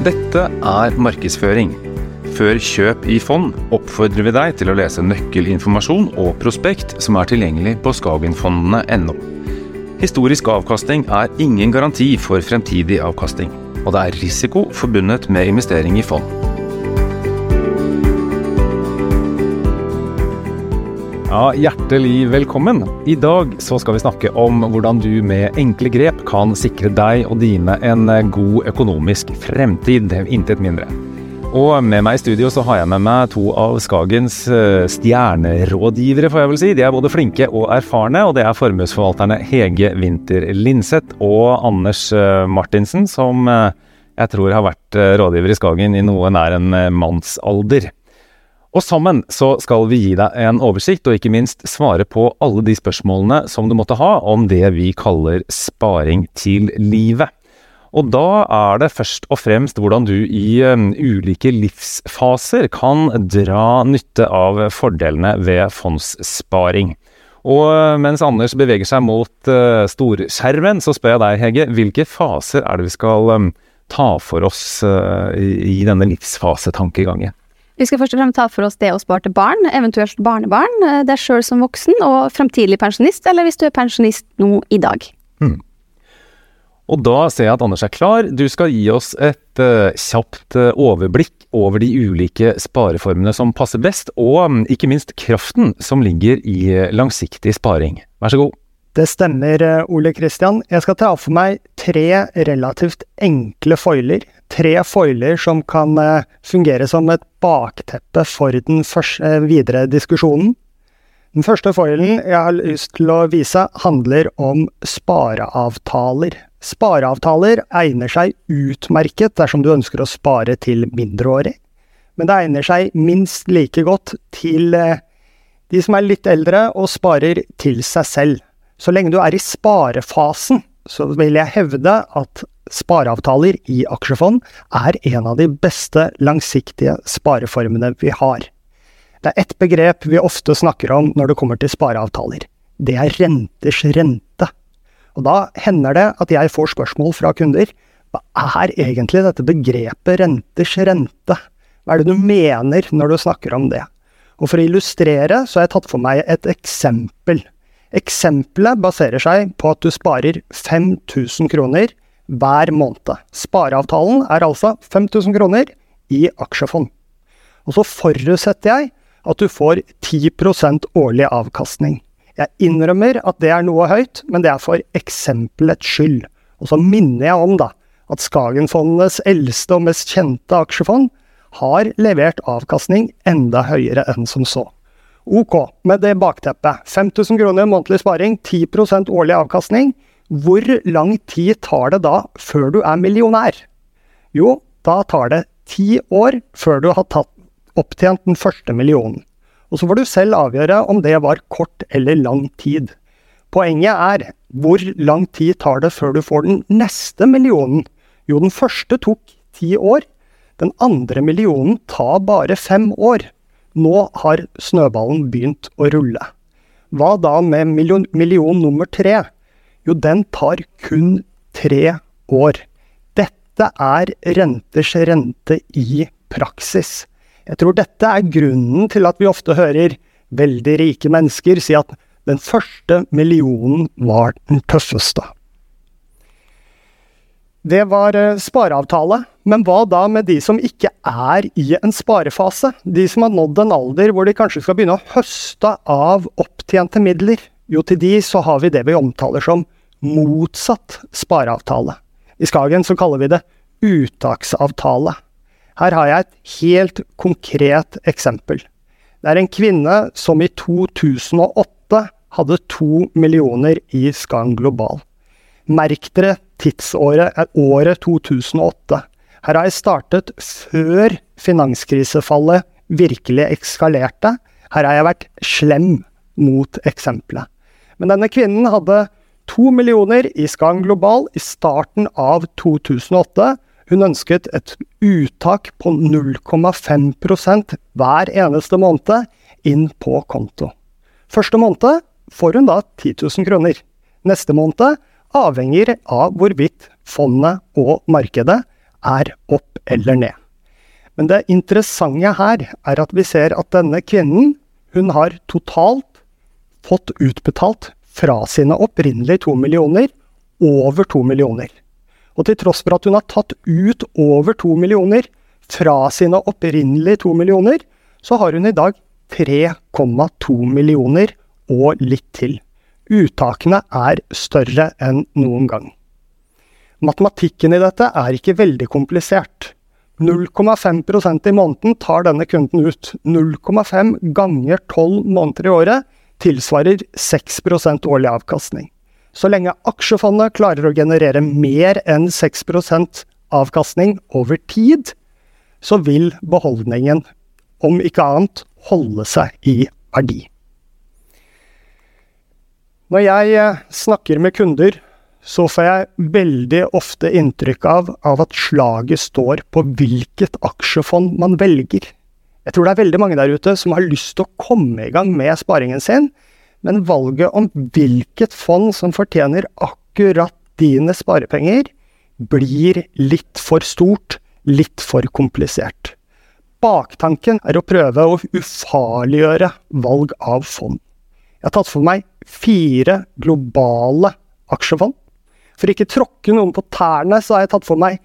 Dette er markedsføring. Før kjøp i fond oppfordrer vi deg til å lese nøkkelinformasjon og prospekt som er tilgjengelig på skagenfondene.no. Historisk avkastning er ingen garanti for fremtidig avkastning, og det er risiko forbundet med investering i fond. Ja, Hjertelig velkommen. I dag så skal vi snakke om hvordan du med enkle grep kan sikre deg og dine en god økonomisk fremtid, intet mindre. Og med meg i studio så har jeg med meg to av Skagens eh, stjernerådgivere, får jeg vel si. De er både flinke og erfarne, og det er formuesforvalterne Hege Winther Linseth og Anders eh, Martinsen, som eh, jeg tror har vært rådgiver i Skagen i noe nær en mannsalder. Og sammen så skal vi gi deg en oversikt, og ikke minst svare på alle de spørsmålene som du måtte ha om det vi kaller sparing til livet. Og da er det først og fremst hvordan du i um, ulike livsfaser kan dra nytte av fordelene ved fondssparing. Og uh, mens Anders beveger seg mot uh, storskjermen, så spør jeg deg, Hege, hvilke faser er det vi skal um, ta for oss uh, i, denne livsfasetankegangen? Vi skal først og fremst ta for oss det å spare til barn, eventuelt barnebarn, eh, deg sjøl som voksen og fremtidig pensjonist, eller hvis du er pensjonist nå i dag. Mm. Og da ser jeg at Anders er klar. Du skal gi oss et uh, kjapt uh, overblikk over de ulike spareformene som passer best, og um, ikke minst kraften som ligger i langsiktig sparing. Vær så god. Det stemmer, Ole Kristian. Jeg skal ta for meg tre relativt enkle foiler tre foiler som kan eh, fungere som et bakteppe for den eh, videre diskusjonen. Den første foilen jeg har lyst til å vise, handler om spareavtaler. Spareavtaler egner seg utmerket dersom du ønsker å spare til mindreårig, men det egner seg minst like godt til eh, de som er litt eldre og sparer til seg selv. Så lenge du er i sparefasen, så vil jeg hevde at spareavtaler i aksjefond er en av de beste langsiktige spareformene vi har. Det er ett begrep vi ofte snakker om når det kommer til spareavtaler. Det er renters rente. Og da hender det at jeg får spørsmål fra kunder. Hva er egentlig dette begrepet renters rente? Hva er det du mener når du snakker om det? Og for å illustrere så har jeg tatt for meg et eksempel. Eksempelet baserer seg på at du sparer 5000 kroner hver måned. Spareavtalen er altså 5000 kroner i aksjefond. Og så forutsetter jeg at du får 10% årlig avkastning. Jeg innrømmer at det er noe høyt, men det er for eksempelets skyld. Og så minner jeg om da, at Skagenfondenes eldste og mest kjente aksjefond har levert avkastning enda høyere enn som så. Ok, med det bakteppet. 5000 kroner månedlig sparing, 10% årlig avkastning. Hvor lang tid tar det da før du er millionær? Jo, da tar det ti år før du har tatt, opptjent den første millionen. Og så får du selv avgjøre om det var kort eller lang tid. Poenget er, hvor lang tid tar det før du får den neste millionen? Jo, den første tok ti år. Den andre millionen tar bare fem år. Nå har snøballen begynt å rulle. Hva da med million, million nummer tre? Jo, den tar kun tre år. Dette er renters rente i praksis. Jeg tror dette er grunnen til at vi ofte hører veldig rike mennesker si at den første millionen var den tøffeste. Det var eh, spareavtale, men hva da med de som ikke er i en sparefase? De som har nådd en alder hvor de kanskje skal begynne å høste av opptjente midler? Jo, til de så har vi det vi omtaler som motsatt spareavtale. I Skagen så kaller vi det uttaksavtale. Her har jeg et helt konkret eksempel. Det er en kvinne som i 2008 hadde to millioner i Skagen Global. Merk dere tidsåret er året 2008. Her har jeg startet før finanskrisefallet virkelig ekskalerte. Her har jeg vært slem mot eksempelet. Men denne kvinnen hadde to millioner i Skang Global i starten av 2008. Hun ønsket et uttak på 0,5% hver eneste måned inn på konto. Første måned får hun da 10 000 kroner. Neste måned avhenger av hvorvidt fondet og markedet er opp eller ned. Men det interessante her er at vi ser at denne kvinnen, hun har totalt fått utbetalt fra sine opprinnelige to millioner over to millioner. Og til tross for at hun har tatt ut over to millioner fra sine opprinnelige to millioner, så har hun i dag 3,2 millioner og litt til. Uttakene er større enn noen gang. Matematikken i dette er ikke veldig komplisert. 0,5% i måneden tar denne kunden ut. 0,5 ganger 12 måneder i året tilsvarer 6% årlig avkastning. Så lenge aksjefondet klarer å generere mer enn 6% avkastning over tid, så vil beholdningen, om ikke annet, holde seg i verdi. Når jeg eh, snakker med kunder, så får jeg veldig ofte inntrykk av, av, at slaget står på hvilket aksjefond man velger. Jeg tror det er veldig mange der ute som har lyst til å komme i gang med sparingen sin, men valget om hvilket fond som fortjener akkurat dine sparepenger, blir litt for stort, litt for komplisert. Baktanken er å prøve å ufarliggjøre valg av fond. Jeg har tatt for meg fire globale aksjefond. For ikke tråkke noen på tærne, så har jeg tatt for meg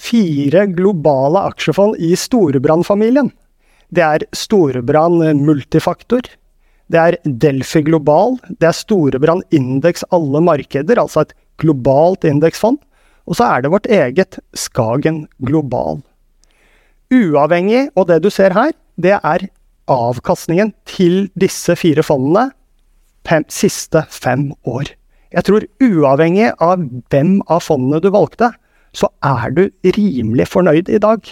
fire globale aksjefond i Storebrand-familien. Det er Storebrand Multifaktor. Det er Delphi Global. Det er Storebrand Indeks alle markeder, altså et globalt indeksfond. Og så er det vårt eget Skagen Global. Uavhengig, og det du ser her, det er avkastningen til disse fire fondene fem, siste fem år. Jeg tror uavhengig av hvem av fondene du valgte, så er du rimelig fornøyd i dag.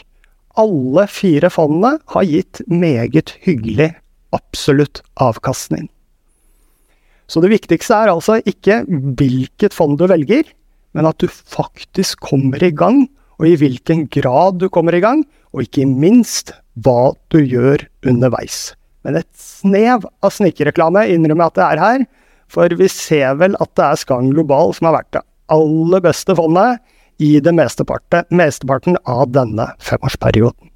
Alle fire fondene har gitt meget hyggelig absolutt avkastning. Så det viktigste er altså ikke hvilket fond du velger, men at du faktisk kommer i gang, og i hvilken grad du kommer i gang, og ikke minst hva du gjør underveis. Men et snev av snikkereklame innrømmer jeg at det er her, for vi ser vel at det er Skang Global som har vært det aller beste fondet i det mesteparten av denne femårsperioden.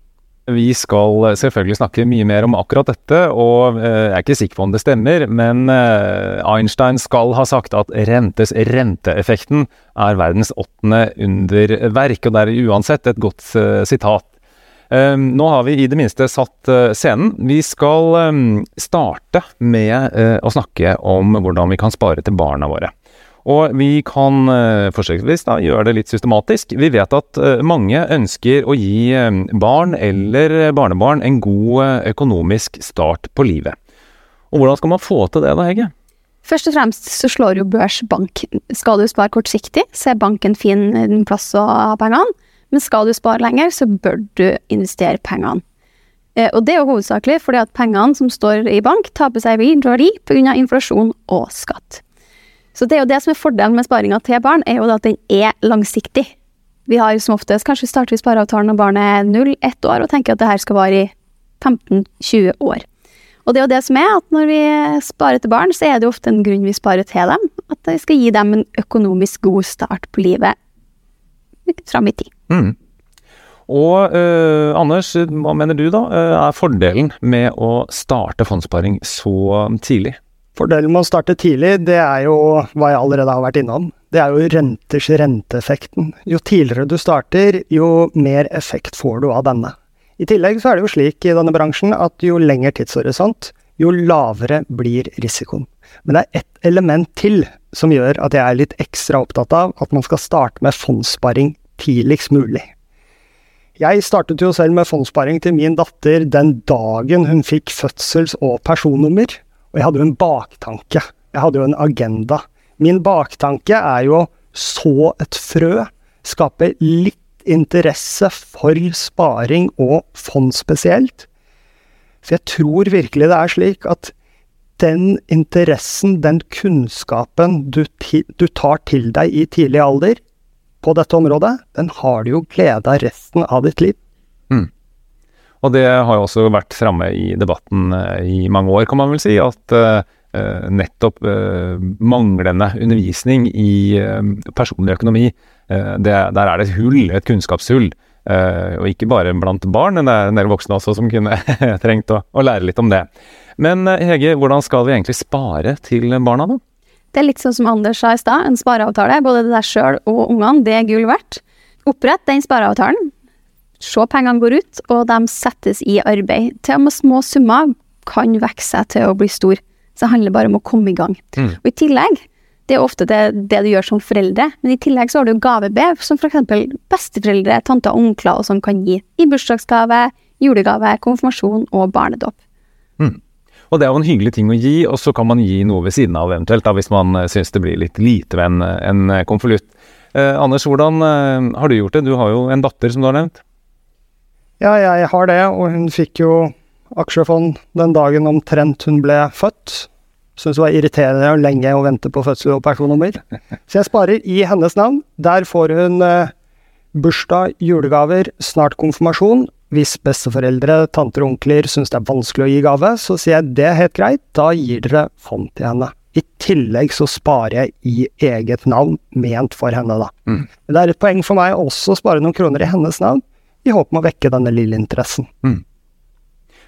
Vi skal selvfølgelig snakke mye mer om akkurat dette, og eh, jeg er ikke sikker på om det stemmer, men eh, Einstein skal ha sagt at rentes renteeffekten er verdens åttende underverk, og det er uansett et godt eh, sitat. Nå har vi i det minste satt eh, scenen. Vi skal starte med eh, å snakke om hvordan vi kan spare til barna våre. Og vi kan eh, forsøksvis da gjøre det litt systematisk. Vi vet at mange ønsker å gi ehm, barn eller barnebarn en god økonomisk start på livet. Og hvordan skal man få til det da, Hege? Først og fremst så slår jo børs bank. Skal du spare kortsiktig, så er banken fin plass å ha pengene. Men skal du spare lenger, så bør du investere pengene. Eh, og det er jo hovedsakelig fordi at pengene som står i bank, taper seg verdi pga. inflasjon og skatt. Så det er jo det som er fordelen med sparinga til barn, er jo at den er langsiktig. Vi har som oftest kanskje starter vi spareavtalen når barnet er 0-1 år, og tenker at det her skal vare i 15-20 år. Og det er jo det som er, at når vi sparer til barn, så er det jo ofte en grunn vi sparer til dem. At vi skal gi dem en økonomisk god start på livet fram i tid. Mm. Og eh, Anders, hva mener du da uh, er fordelen med å starte fondssparing så tidlig? Fordelen med å starte tidlig, det er jo hva jeg allerede har vært innom. Det er jo renters renteeffekten. Jo tidligere du starter, jo mer effekt får du av denne. I tillegg så er det jo slik i denne bransjen at jo lengre tidshorisont, jo lavere blir risikoen. Men det er ett element til som gjør at jeg er litt ekstra opptatt av at man skal starte med fondssparing tidligst mulig. Jeg startet jo selv med fondssparing til min datter den dagen hun fikk fødsels- og personnummer, og jeg hadde jo en baktanke. Jeg hadde jo en agenda. Min baktanke er jo å så et frø, skape litt interesse for sparing og fond spesielt. For jeg tror virkelig det er slik at den interessen, den kunnskapen du, du tar til deg i tidlig alder, på dette området, den har du jo glede av resten av ditt liv. Og det har jo også vært framme i debatten uh, i mange år, kan man vel si, at uh, nettopp uh, manglende undervisning i personlig økonomi, det, der er det et hull, et kunnskapshull, og ikke bare blant barn, men det er en del voksne også som kunne trengt å, å, lære litt om det. Men Hege, hvordan skal vi egentlig spare til barna, da? Det er litt sånn som Anders sa i stad, en spareavtale. Både deg sjøl og ungene, det er gull verdt. Opprett den spareavtalen. Se pengene går ut, og de settes i arbeid. Til og med små summer kan vokse seg til å bli stor. Så det handler bare om å komme i gang. Mm. Og i tillegg, det er ofte det, det, du gjør som foreldre, men i tillegg så har du gavebev, som f.eks. besteforeldre, tanter og onkler og sånn kan gi i bursdagsgave, julegave, konfirmasjon og barnedåp. Mm. Og det er jo en hyggelig ting å gi, og så kan man gi noe ved siden av eventuelt, da, hvis man uh, syns det blir litt lite ved en, en uh, konvolutt. Eh, Anders, hvordan eh, har du gjort det? Du har jo en datter, som du har nevnt. Ja, jeg har det, og hun fikk jo aksjefond den dagen omtrent hun ble født. Syns det var irriterende og lenge å vente på fødsel og personnummer. Så jeg sparer i hennes navn. Der får hun eh, bursdag, julegaver, snart konfirmasjon, hvis besteforeldre, tanter og onkler syns det er vanskelig å gi gave, så sier jeg det er helt greit, da gir dere fond til henne. I tillegg så sparer jeg i eget navn, ment for henne, da. Mm. Det er et poeng for meg også å spare noen kroner i hennes navn, i håp om å vekke denne lille interessen. Mm.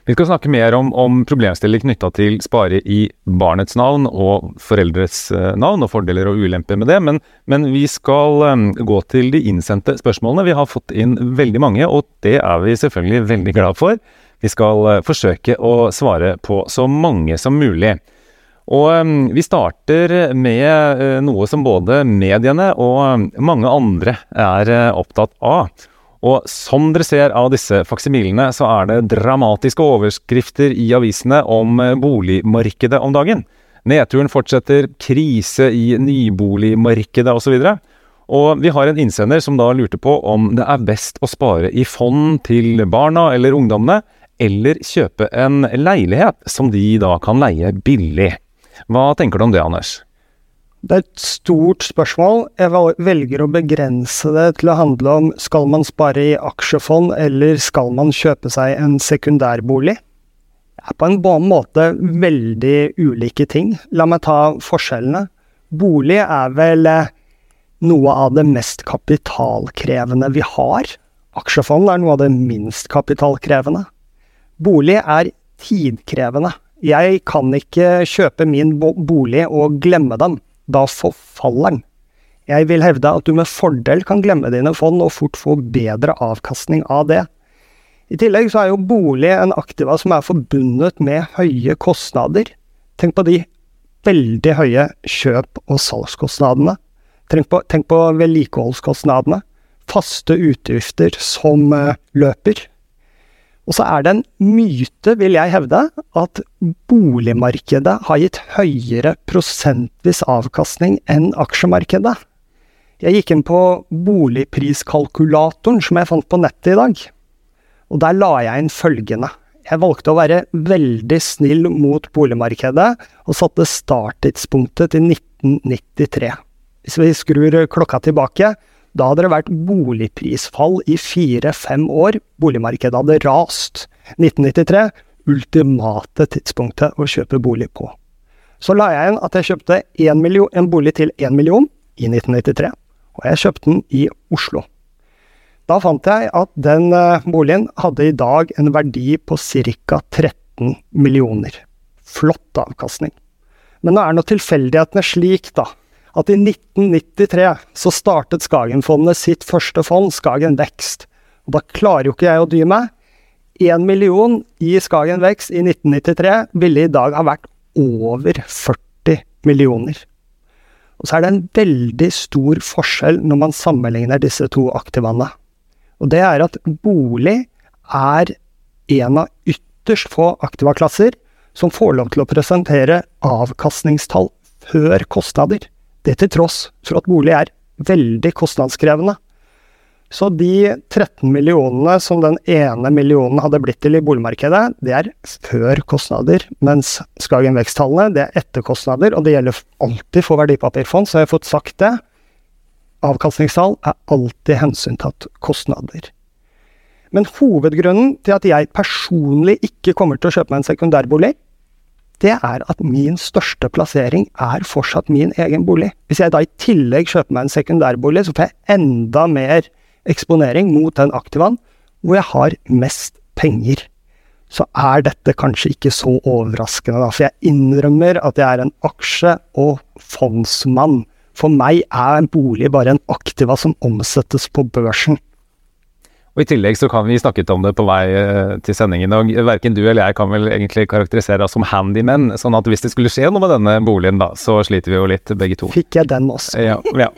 Vi skal snakke mer om, om problemstillinger knytta til spare i barnets navn og foreldres uh, navn, og fordeler og ulemper med det, men, men vi skal um, gå til de innsendte spørsmålene. Vi har fått inn veldig mange, og det er vi selvfølgelig veldig glad for. Vi skal uh, forsøke å svare på så mange som mulig. Og vi starter med noe som både mediene og mange andre er opptatt av. Og som dere ser av disse faksimilene, så er det dramatiske overskrifter i avisene om eh, boligmarkedet om dagen. Nedturen fortsetter, krise i nyboligmarkedet osv. Og, og vi har en innsender som da lurte på om det er best å spare i fond til barna eller ungdommene, eller kjøpe en leilighet som de da kan leie billig. Hva tenker du om det, Anders? Det er et stort spørsmål. Jeg velger å begrense det til å handle om skal man spare i aksjefond, eller skal man kjøpe seg en sekundærbolig? Det er på en måte veldig ulike ting. La meg ta forskjellene. Bolig er vel eh, noe av det mest kapitalkrevende vi har. Aksjefond er noe av det minst kapitalkrevende. Bolig er tidkrevende. Jeg kan ikke kjøpe min bolig og glemme den da forfaller den. Jeg vil hevde at du med fordel kan glemme dine fond og fort få bedre avkastning av det. I tillegg så er jo bolig en aktiva som er forbundet med høye kostnader. Tenk på de veldig høye kjøp- og salgskostnadene. Tenk på, tenk på vedlikeholdskostnadene. Faste utgifter som uh, løper. Og så er det en myte, vil jeg hevde, at boligmarkedet har gitt høyere prosentvis avkastning enn aksjemarkedet. Jeg gikk inn på boligpriskalkulatoren som jeg fant på nettet i dag, og der la jeg inn følgende. Jeg valgte å være veldig snill mot boligmarkedet, og satte starttidspunktet til 1993. Hvis vi skrur klokka tilbake, da hadde det vært boligprisfall i fire-fem år. Boligmarkedet hadde rast. 1993 ultimate tidspunktet å kjøpe bolig på. Så la jeg inn at jeg kjøpte en, million, en bolig til én million i 1993, og jeg kjøpte den i Oslo. Da fant jeg at den eh, boligen hadde i dag en verdi på ca. 13 millioner. Flott avkastning. Men nå er nå tilfeldighetene slik, da, at i 1993 så startet Skagenfondet sitt første fond, Skagen Vekst. Og da klarer jo ikke jeg å dy meg. Én million i Skagen Vekst i 1993 ville i dag ha vært over 40 millioner. Og så er det en veldig stor forskjell når man sammenligner disse to aktivaene. Og det er at bolig er en av ytterst få aktivaklasser som får lov til å presentere avkastningstall før kostnader. Det til tross for at bolig er veldig kostnadskrevende. Så de 13 millionene som den ene millionen hadde blitt til i boligmarkedet, det er før kostnader, mens Skagen Vekst-tallene det er etter kostnader, og det gjelder alltid for verdipapirfond, så jeg har fått sagt det. Avkastningstall er alltid hensyntatt kostnader. Men hovedgrunnen til at jeg personlig ikke kommer til å kjøpe meg en sekundærbolig, det er at min største plassering er fortsatt min egen bolig. Hvis jeg da i tillegg kjøper meg en sekundærbolig, så får jeg enda mer eksponering mot den aktivaen hvor jeg har mest penger, så er dette kanskje ikke så overraskende, da. For jeg innrømmer at jeg er en aksje- og fondsmann. For meg er en bolig bare en aktiva som omsettes på børsen. Og I tillegg så kan vi snakket om det på vei eh, til sendingen, og verken du eller jeg kan vel egentlig karakterisere oss som handymen, sånn at hvis det skulle skje noe med denne boligen, da, så sliter vi jo litt, begge to. Fikk jeg den også? Ja, ja.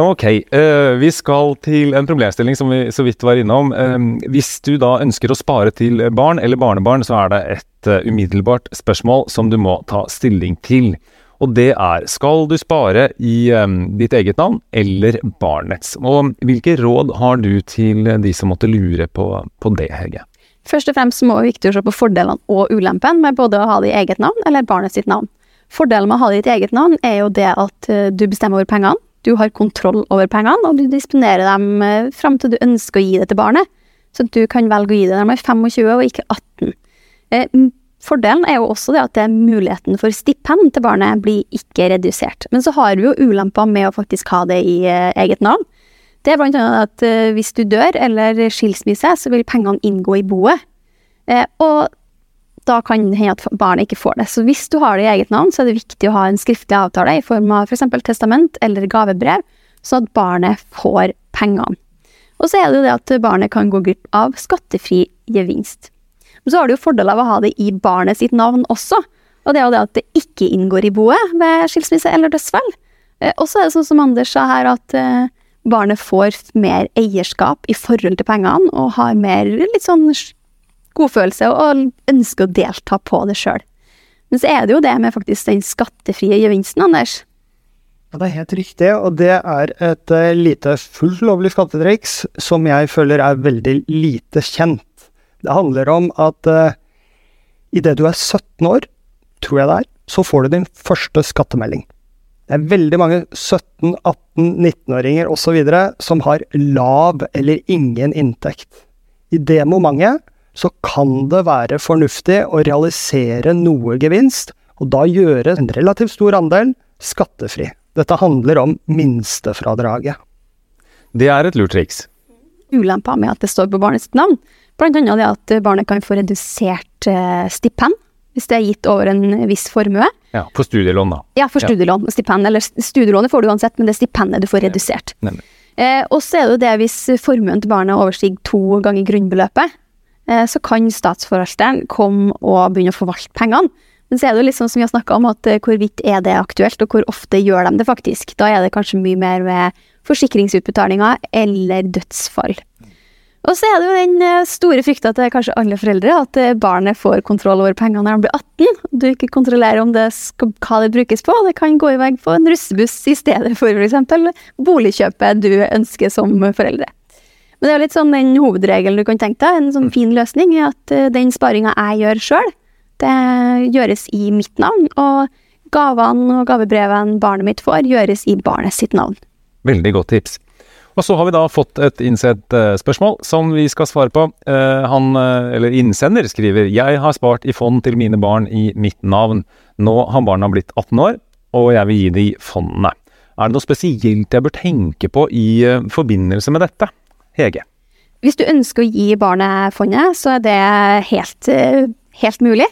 Ok, uh, vi skal til en problemstilling som vi så vidt var innom. Uh, hvis du da ønsker å spare til barn eller barnebarn, så er det et uh, umiddelbart spørsmål som du må ta stilling til. Og det er skal du spare i um, ditt eget navn eller barnets? Og hvilke råd har du til de som måtte lure på, på det, Hege? Først og fremst må det viktig å se på fordelene og ulempene med både å ha det i eget navn eller barnet sitt navn. Fordelen med å ha det i ditt eget navn er jo det at uh, du bestemmer over pengene, du har kontroll over pengene, og du disponerer dem uh, fram til du ønsker å gi det til barnet. Så du kan velge å gi det når de er 25 og ikke 18. Fordelen er jo også det at det muligheten for stipend til barnet blir ikke redusert. Men så har vi jo ulemper med å faktisk ha det i eh, eget navn. Det er blant annet at eh, hvis du dør eller skilsmisse, så vil pengene inngå i boet. Eh, og da kan det hende at barnet ikke får det. Så hvis du har det i eget navn, så er det viktig å ha en skriftlig avtale i form av f.eks. For testament eller gavebrev, sånn at barnet får pengene. Og så er det jo det at barnet kan gå glipp av skattefri gevinst. Men så har du jo fordel av å ha det i barnet sitt navn også. Og det er jo det at det ikke inngår i boet ved skilsmisse eller dødsfall. Eh, og så er det sånn som Anders sa her, at eh, barnet får mer eierskap i forhold til pengene, og har mer litt sånn godfølelse og ønsker å delta på det sjøl. Men så er det jo det med faktisk den skattefrie gevinsten, Anders. Ja, Det er helt riktig, og det er et uh, lite fullt lovlig skattetriks som jeg føler er veldig lite kjent. Det handler om at uh, idet du er 17 år, tror jeg det er, så får du din første skattemelding. Det er veldig mange 17-, 18-, 19-åringer osv. som har lav eller ingen inntekt. I det momentet så kan det være fornuftig å realisere noe gevinst, og da gjøre en relativt stor andel skattefri. Dette handler om minstefradraget. Det er et lurt triks. Ulempa med at det står på barnets navn, Blant annet det at barnet kan få redusert eh, stipend hvis det er gitt over en viss formue. Ja, For studielån, da. Ja, for studielån. Ja. Stipend. Eller studielånet får du uansett, men det er stipendet du får redusert. Ja, eh, og så er det jo det hvis formuen til barnet overstiger to ganger grunnbeløpet, eh, så kan statsforvalteren komme og begynne å forvalte pengene. Men så er det jo sånn som vi har snakka om, at eh, hvorvidt er det aktuelt, og hvor ofte gjør de det faktisk. Da er det kanskje mye mer ved forsikringsutbetalinger eller dødsfall. Og så er det jo den eh, store frykta til kanskje alle foreldre, at eh, barnet får kontroll over pengene når de blir 18. Du ikke kontrollerer om det skal, hva det brukes på. Det kan gå i vei på en russebuss i stedet for f.eks. boligkjøpet du ønsker som foreldre. Men det er jo litt sånn den hovedregelen du kan tenke deg, en sånn fin løsning, er at eh, den sparinga jeg gjør sjøl, det gjøres i mitt navn. Og gavene og gavebrevene barnet mitt får, gjøres i barnet sitt navn. Veldig godt tips. Og så har vi da fått et innsendt uh, spørsmål som vi skal svare på. Uh, han, uh, eller innsender, skriver Jeg har spart i fond til mine barn i mitt navn. Nå har barna blitt 18 år, og jeg vil gi de fondene. Er det noe spesielt jeg bør tenke på i forbindelse med dette? Hege? Hvis du ønsker å gi barnet fondet, så er det helt, helt mulig.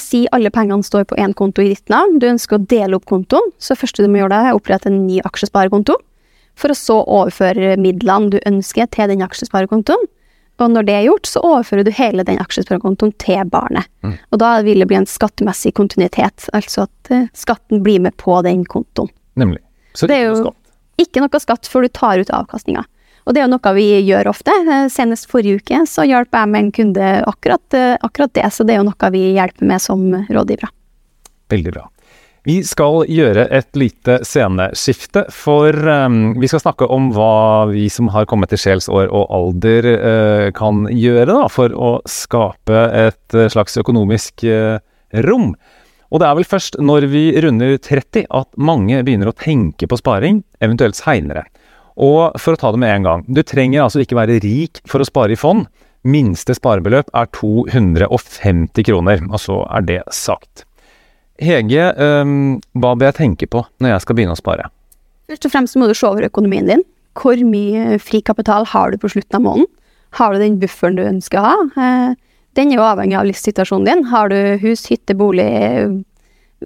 Si alle pengene står på én konto i ditt navn. Du ønsker å dele opp kontoen, så første du må gjøre, er å opprette en ny aksjesparekonto for å så overføre midlene du ønsker til den aksjesparekontoen. Og når det er gjort, så overfører du hele den aksjesparekontoen til barnet. Mm. Og da vil det bli en skattemessig kontinuitet, altså at uh, skatten blir med på den kontoen. Nemlig. Så det er jo ikke noe skatt før du tar ut avkastninga. Og det er jo noe vi gjør ofte. Eh, senest forrige uke så hjalp jeg med en kunde akkurat, eh, akkurat det, så det er jo noe vi hjelper med som rådgivere. Veldig bra. Vi skal gjøre et lite sceneskifte, for um, vi skal snakke om hva vi som har kommet til sjelsår og alder uh, kan gjøre da, for å skape et uh, slags økonomisk uh, rom. Og det er vel først når vi runder 30 at mange begynner å tenke på sparing, eventuelt seinere. Og for å ta det med en gang, du trenger altså ikke være rik for å spare i fond. Minste sparebeløp er 250 kroner, og så er det sagt. Hege, um, hva bør jeg tenke på når jeg skal begynne å spare? Først og fremst må du se over økonomien din. hvor mye frikapital har du på slutten av måneden? Har du den bufferen du ønsker å ha? Eh, den er jo avhengig av livssituasjonen din. Har du hus, hytte, bolig,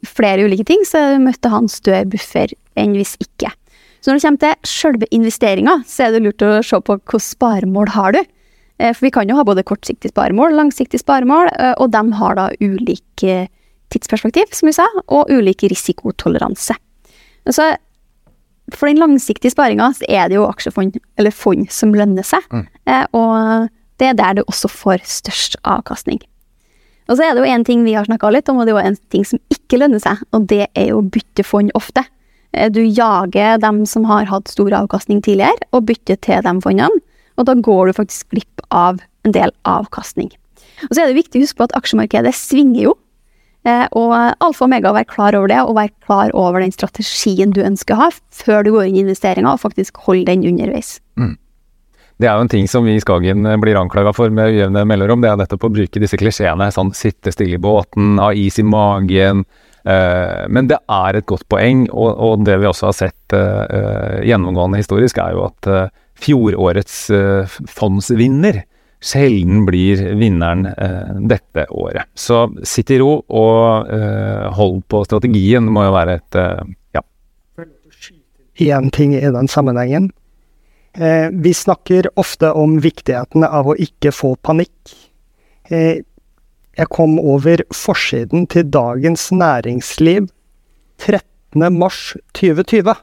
flere ulike ting, så er du nødt til å ha en større buffer enn hvis ikke. Så når det kommer til selve investeringa, så er det lurt å se på hvilke sparemål har du. Eh, for vi kan jo ha både kortsiktig sparemål, langsiktig sparemål, eh, og de har da ulik tidsperspektiv, som vi sa, og ulik risikotoleranse. Så for den langsiktige sparinga er det jo aksjefond, eller fond, som lønner seg. Mm. Eh, og det er der du også får størst avkastning. Og så er det jo en ting vi har snakka litt om, og det er jo en ting som ikke lønner seg, og det er jo å bytte fond ofte. Eh, du jager dem som har hatt stor avkastning tidligere, og bytter til de fondene, og da går du faktisk glipp av en del avkastning. Og så er det viktig å huske på at aksjemarkedet svinger jo. Eh, og alfa og omega, være klar over det, og være klar over den strategien du ønsker å ha, før du går inn i investeringa, og faktisk holde den underveis. Mm. Det er jo en ting som vi i Skagen eh, blir anklaga for med ujevne mellomrom. Det er nettopp å bruke disse klisjeene. Sånn sitte stille i båten, ha is i magen. Eh, men det er et godt poeng, og, det vi også har sett gjennomgående historisk, er jo at fjorårets fondsvinner sjelden blir vinneren eh, dette året. Så sitt i ro og eh, hold på strategien må jo være et eh, ja. Én ting i den sammenhengen. Eh, vi snakker ofte om viktigheten av å ikke få panikk. Eh, jeg kom over forsiden til Dagens Næringsliv 13. mars 2020.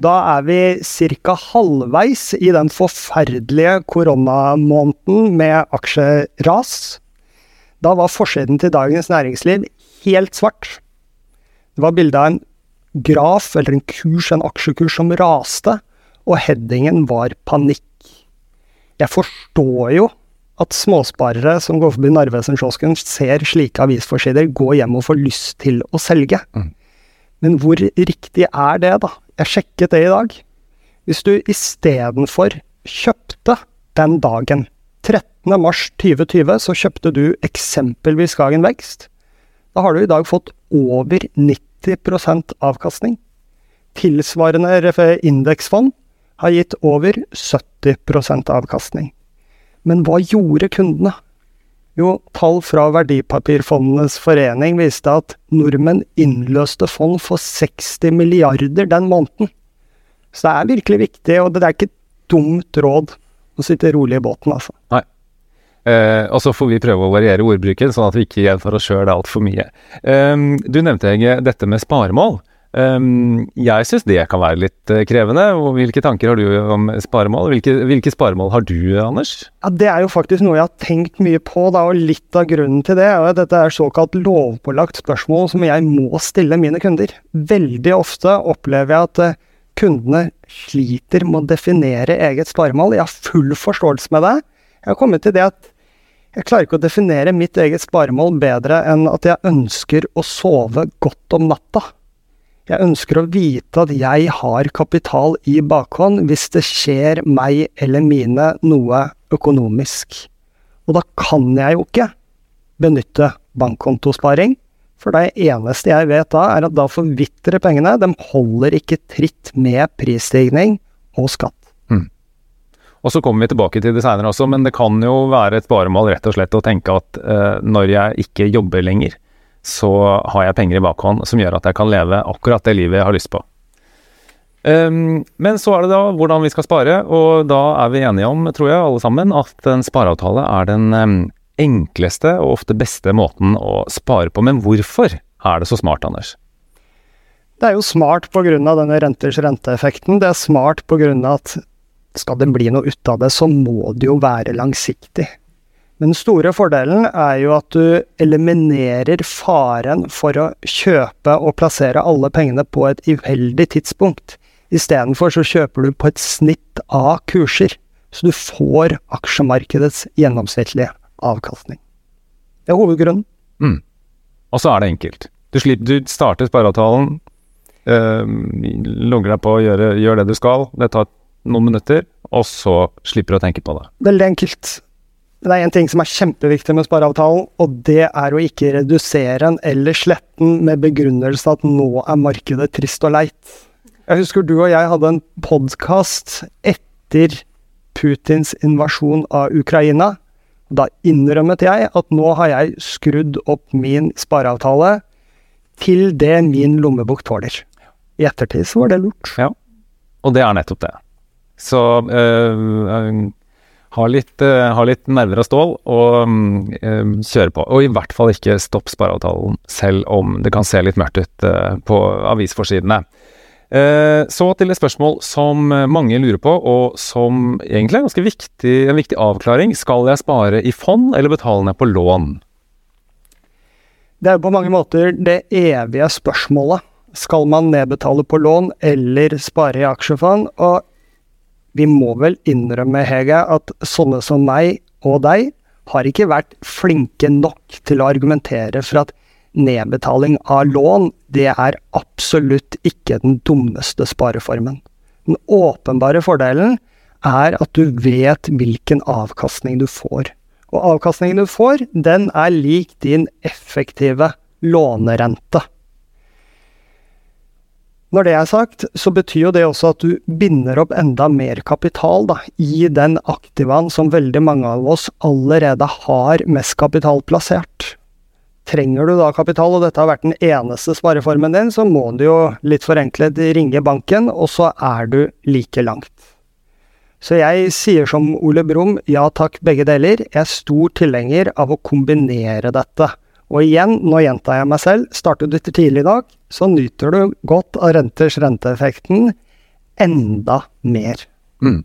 Da er vi ca. halvveis i den forferdelige koronamåneden med aksjeras. Da var forsiden til Dagens Næringsliv helt svart. Det var bilde av en graf, eller en kurs, en aksjekurs som raste, og headingen var panikk. Jeg forstår jo at småsparere som går forbi Narvesen-kiosken, ser slike avisforsider, gå hjem og får lyst til å selge. Mm. Men hvor riktig er det, da? Jeg sjekket det i dag. Hvis du istedenfor kjøpte den dagen, 13. mars 2020, så kjøpte du eksempelvis Skagen Vekst. Da har du i dag fått over 90% avkastning. Tilsvarende indeksfond har gitt over 70% avkastning. Men hva gjorde kundene? Jo, tall fra Verdipapirfondenes forening viste at nordmenn innløste fond for 60 milliarder den måneden. Så det er virkelig viktig, og det er ikke et dumt råd å sitte rolig i båten, altså. Nei. Eh, og så får vi prøve å variere ordbruken, sånn at vi ikke gjentar oss sjøl altfor mye. Eh, du nevnte Hege, dette med sparemål. Um, jeg syns det kan være litt uh, krevende. og Hvilke tanker har du om sparemål? Hvilke, hvilke, sparemål har du, Anders? Ja, Det er jo faktisk noe jeg har tenkt mye på, da, og litt av grunnen til det er dette er såkalt lovpålagt spørsmål som jeg må stille mine kunder. Veldig ofte opplever jeg at uh, kundene sliter med å definere eget sparemål. Jeg har full forståelse med det. Jeg har kommet til det at jeg klarer ikke å definere mitt eget sparemål bedre enn at jeg ønsker å sove godt om natta. Jeg ønsker å vite at jeg har kapital i bakhånd hvis det skjer meg eller mine noe økonomisk. Og da kan jeg jo ikke benytte bankkontosparing, for det eneste jeg vet da, er at da forvitrer pengene. De holder ikke tritt med prisstigning og skatt. Mm. Og så kommer vi tilbake til det seinere også, men det kan jo være et varemål rett og slett å tenke at uh, når jeg ikke jobber lenger, så har jeg penger i bakhånd som gjør at jeg kan leve akkurat det livet jeg har lyst på. Um, men så er det da hvordan vi skal spare, og da er vi enige om, tror jeg, alle sammen, at en spareavtale er den um, enkleste og ofte beste måten å spare på. Men hvorfor er det så smart, Anders? Det er jo smart pga. denne renters renteeffekten. Det er smart pga. at skal det bli noe ut av det, så må det jo være langsiktig. Men den store fordelen er jo at du eliminerer faren for å kjøpe og plassere alle pengene på et uheldig tidspunkt. Istedenfor så kjøper du på et snitt av kurser, så du får aksjemarkedets gjennomsnittlige avkastning. Det er hovedgrunnen. Mm. Og så er det enkelt. Du, slipper, du starter spareavtalen, øh, logger deg på å gjør, gjør det du skal. Det tar noen minutter, og så slipper du å tenke på det. Veldig enkelt. Det er en ting som er kjempeviktig med spareavtalen, og det er å ikke redusere den eller slette den med begrunnelse at nå er markedet trist og leit. Jeg husker du og jeg hadde en podkast etter Putins invasjon av Ukraina. Da innrømmet jeg at nå har jeg skrudd opp min spareavtale til det min lommebok tåler. I ettertid så var det lurt. Ja, og det er nettopp det. Så øh, ha, litt, øh, ha litt nerver av stål og um, kjøre på. Og i hvert fall ikke stopp spareavtalen, selv om det kan se litt mørkt ut på avisforsidene. Så til et spørsmål som mange lurer på, og som egentlig er ganske viktig, en viktig avklaring. Skal jeg spare i fond, eller betale ned på lån? Det er jo på mange måter det evige spørsmålet. Skal man nedbetale på lån eller spare i aksjefond? Og vi må vel innrømme, Hege, at sånne som meg og deg har ikke vært flinke nok til å argumentere for at nedbetaling av lån, det er absolutt ikke den dummeste spareformen. Den åpenbare fordelen er at du vet hvilken avkastning du får. Og avkastningen du får, den er lik din effektive lånerente. Når det er sagt, så betyr jo det også at du binder opp enda mer kapital da, i den aktivaen som veldig mange av oss allerede har mest kapital plassert. Trenger du da kapital, og dette har vært den eneste spareformen din, så må du jo litt forenklet ringe banken, og så er du like langt. Så jeg sier som Ole Brumm, ja takk, begge deler. Jeg er stor tilhenger av å kombinere dette. Og igjen, nå gjentar jeg meg selv, starter du tidlig i dag, så nyter du godt av renters renteeffekten enda mer. Mm.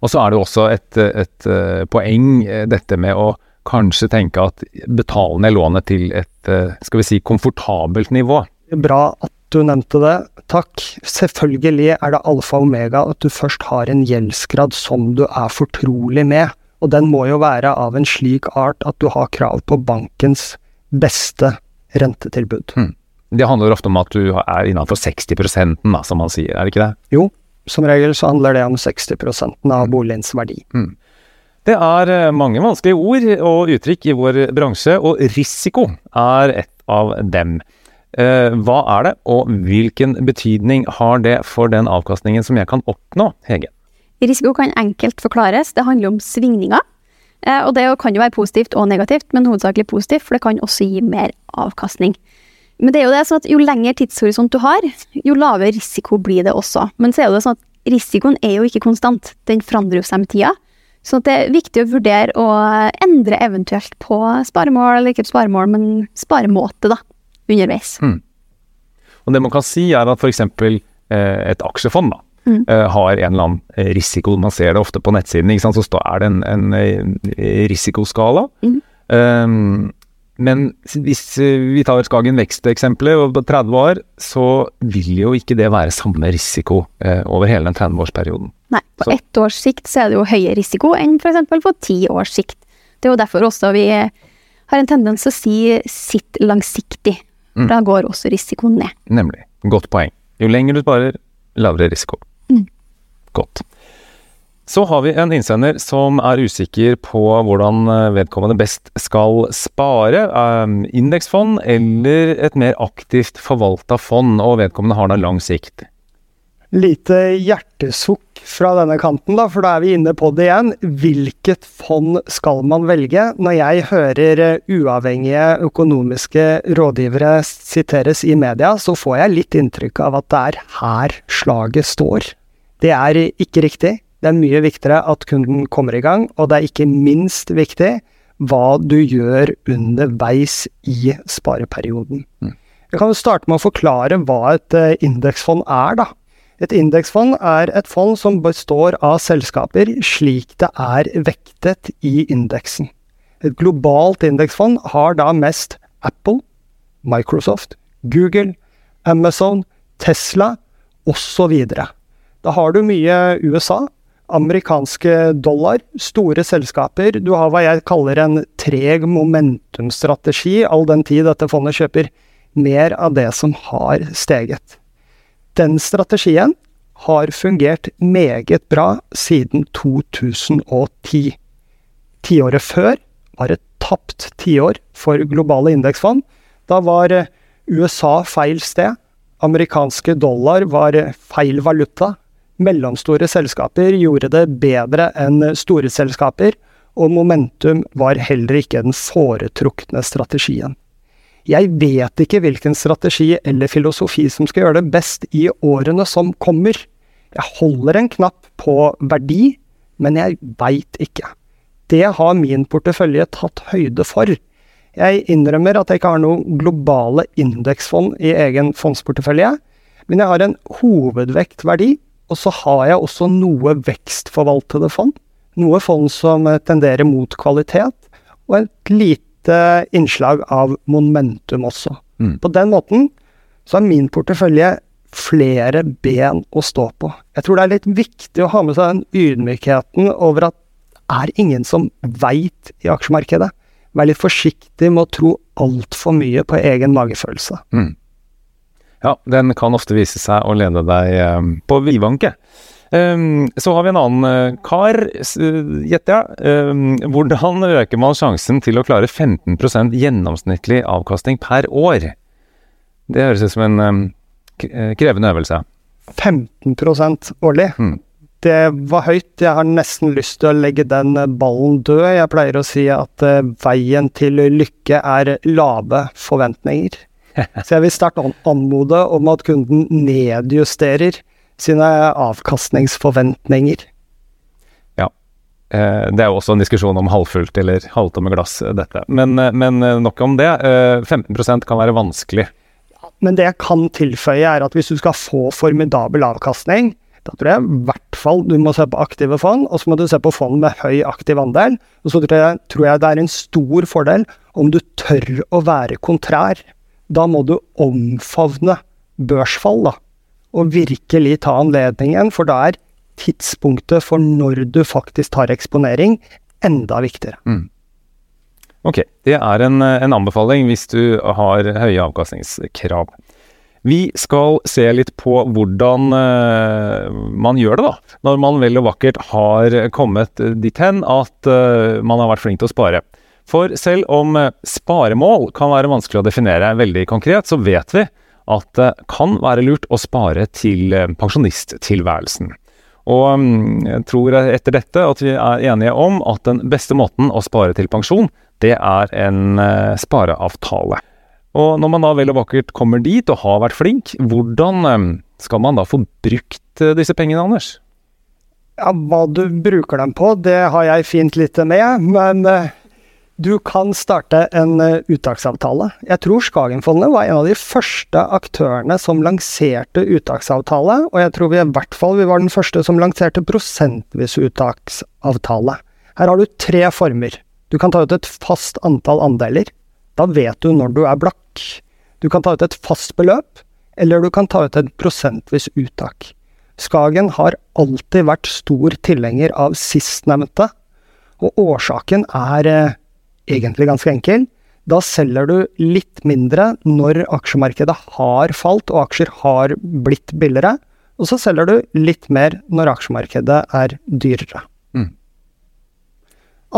Og så er det også et, et, uh, poeng, eh, dette med å kanskje tenke at betale ned lånet til et uh, skal vi si, komfortabelt nivå. Bra at du nevnte det. Takk. Selvfølgelig er det alfa og omega at du først har en gjeldsgrad som du er fortrolig med. Og den må jo være av en slik art at du har krav på bankens beste rentetilbud. Mm. Det handler ofte om at du er innenfor 60 da, som man sier, er det ikke det? Jo, som regel så handler det om 60 av hmm. boligens verdi. Mm. Det er eh, mange vanskelige ord og uttrykk i vår bransje, og risiko er et av dem. Eh, hva er det, og hvilken betydning har det for den avkastningen som jeg kan oppnå, Hege? Risiko kan enkelt forklares. Det handler om svingninger. Eh, og det kan jo være positivt og negativt, men hovedsakelig positivt, for det kan også gi mer avkastning. Men det er jo det sånn at jo lengre tidshorisont du har, jo lavere risiko blir det også. Men så er det sånn at risikoen er jo ikke konstant, den forandrer seg med tida. Så det er viktig å vurdere å endre eventuelt på sparemål, eller ikke sparemål, men sparemåte, da, underveis. Mm. Og det man kan si er at f.eks. Eh, et aksjefond, da, mm. uh, har en eller annen eh, risiko. Man ser det ofte på nettsiden, ikke sant? så er det en, en eh, risikoskala. Mm. Um, men hvis vi tar Skagen Vekst-eksempelet, på 30 år, så vil jo ikke det være samme risiko eh, over hele den 30-årsperioden. Nei, på så. ett års sikt så er det jo høyere risiko enn f.eks. på ti års sikt. Det er jo derfor også vi har en tendens til å si sitt langsiktig. Mm. Da går også risikoen ned. Nemlig. Godt poeng. Jo lenger du sparer, lavere risiko. Godt. Så har vi en innsender som er usikker på hvordan eh, vedkommende best skal spare. Um, indeksfond eller et mer aktivt forvalta fond, og vedkommende har da lang sikt. Lite hjertesukk fra denne kanten, da, for da er vi inne på det igjen. Hvilket fond skal man velge? Når jeg hører eh, uavhengige økonomiske rådgivere siteres i media, så får jeg litt inntrykk av at det er her slaget står. Det er ikke riktig. Det er mye viktigere at kunden kommer i gang, og det er ikke minst viktig hva du gjør underveis i spareperioden. Mm. Jeg kan starte med å forklare hva et uh, indeksfond er, da. Et indeksfond er et fond som består av selskaper slik det er vektet i indeksen. Et globalt indeksfond har da mest Apple, Microsoft, Google, Amazon, Tesla osv. Da har du mye USA, amerikanske dollar, store selskaper. Du har hva jeg kaller en treg momentumstrategi, all den tid dette fondet kjøper mer av det som har steget. Den strategien har fungert meget bra siden 2010. Tiåret før var et tapt tiår for globale indeksfond. Da var USA feil sted, amerikanske dollar var feil valuta. Mellomstore selskaper gjorde det bedre enn store selskaper, og momentum var heller ikke den foretrukne strategien. Jeg vet ikke hvilken strategi eller filosofi som skal gjøre det best i årene som kommer. Jeg holder en knapp på verdi, men jeg veit ikke. Det har min portefølje tatt høyde for. Jeg innrømmer at jeg ikke har noen globale indeksfond i egen fondsportefølje, men jeg har en hovedvekt verdi, og så har jeg også noe vekstforvaltede fond. Noe fond som tenderer mot kvalitet, og et lite innslag av momentum også. Mm. På den måten så er min portefølje flere ben å stå på. Jeg tror det er litt viktig å ha med seg den ydmykheten over at det er ingen som veit i aksjemarkedet. Vær litt forsiktig med å tro altfor mye på egen magefølelse. Mm. Ja, den kan ofte vise seg å lede deg eh, på vidvanke. Um, så har vi en annen eh, kar, gjetter jeg. Um, hvordan øker man sjansen til å klare 15% gjennomsnittlig avkastning per år? Det høres ut som en um, eh, krevende øvelse. 15 årlig. Mm. Det var høyt. Jeg har nesten lyst til å legge den ballen død. Jeg pleier å si at veien til lykke er lave forventninger. Så jeg vil sterkt an- anmode om at kunden nedjusterer sine avkastningsforventninger. Ja. det er jo også en diskusjon om halvfullt eller halvtomme glass, eh, dette. Men, eh, men eh, nok om det. Eh, 15 kan være vanskelig. Men det jeg kan tilføye, er at hvis du skal få formidabel avkastning, da tror jeg i hvert fall du må se på aktive fond, og så må du se på fond med høy aktiv andel. Og så tror jeg, tror jeg det er en stor fordel om du tør å være kontrær. Da må du omfavne børsfall, da. Og virkelig ta anledningen, for da er tidspunktet for når du faktisk tar eksponering, enda viktigere. Ok, det er en, en anbefaling hvis du har høye avkastningskrav. Vi skal se litt på hvordan uh, man gjør det, da. Når man vel og vakkert har kommet dit hen at uh, man har vært flink til å spare. For selv om eh, sparemål kan være vanskelig å definere veldig konkret, så vet vi at det kan være lurt å spare til eh, pensjonisttilværelsen. Og mm, jeg tror etter dette at vi er enige om at den beste måten å spare til pensjon, det er en eh, spareavtale. Og når man da vel og vakkert kommer dit og har vært flink, hvordan eh, skal man da få brukt eh, disse pengene, Anders? Ja, hva du bruker dem på, det har jeg fint lite med, men eh, du kan starte en eh, uttaksavtale. Jeg tror Skagenfondet var en av de første aktørene som lanserte uttaksavtale, og jeg tror vi i hvert fall vi var den første som lanserte prosentvis uttaksavtale. Her har du tre former. Du kan ta ut et fast antall andeler. Da vet du når du er blakk. Du kan ta ut et fast beløp, eller du kan ta ut et prosentvis uttak. Skagen har alltid vært stor tilhenger av sistnevnte, og årsaken er eh, egentlig ganske enkel. Da selger du litt mindre når aksjemarkedet har falt og aksjer har blitt billigere, og så selger du litt mer når aksjemarkedet er dyrere. Mm.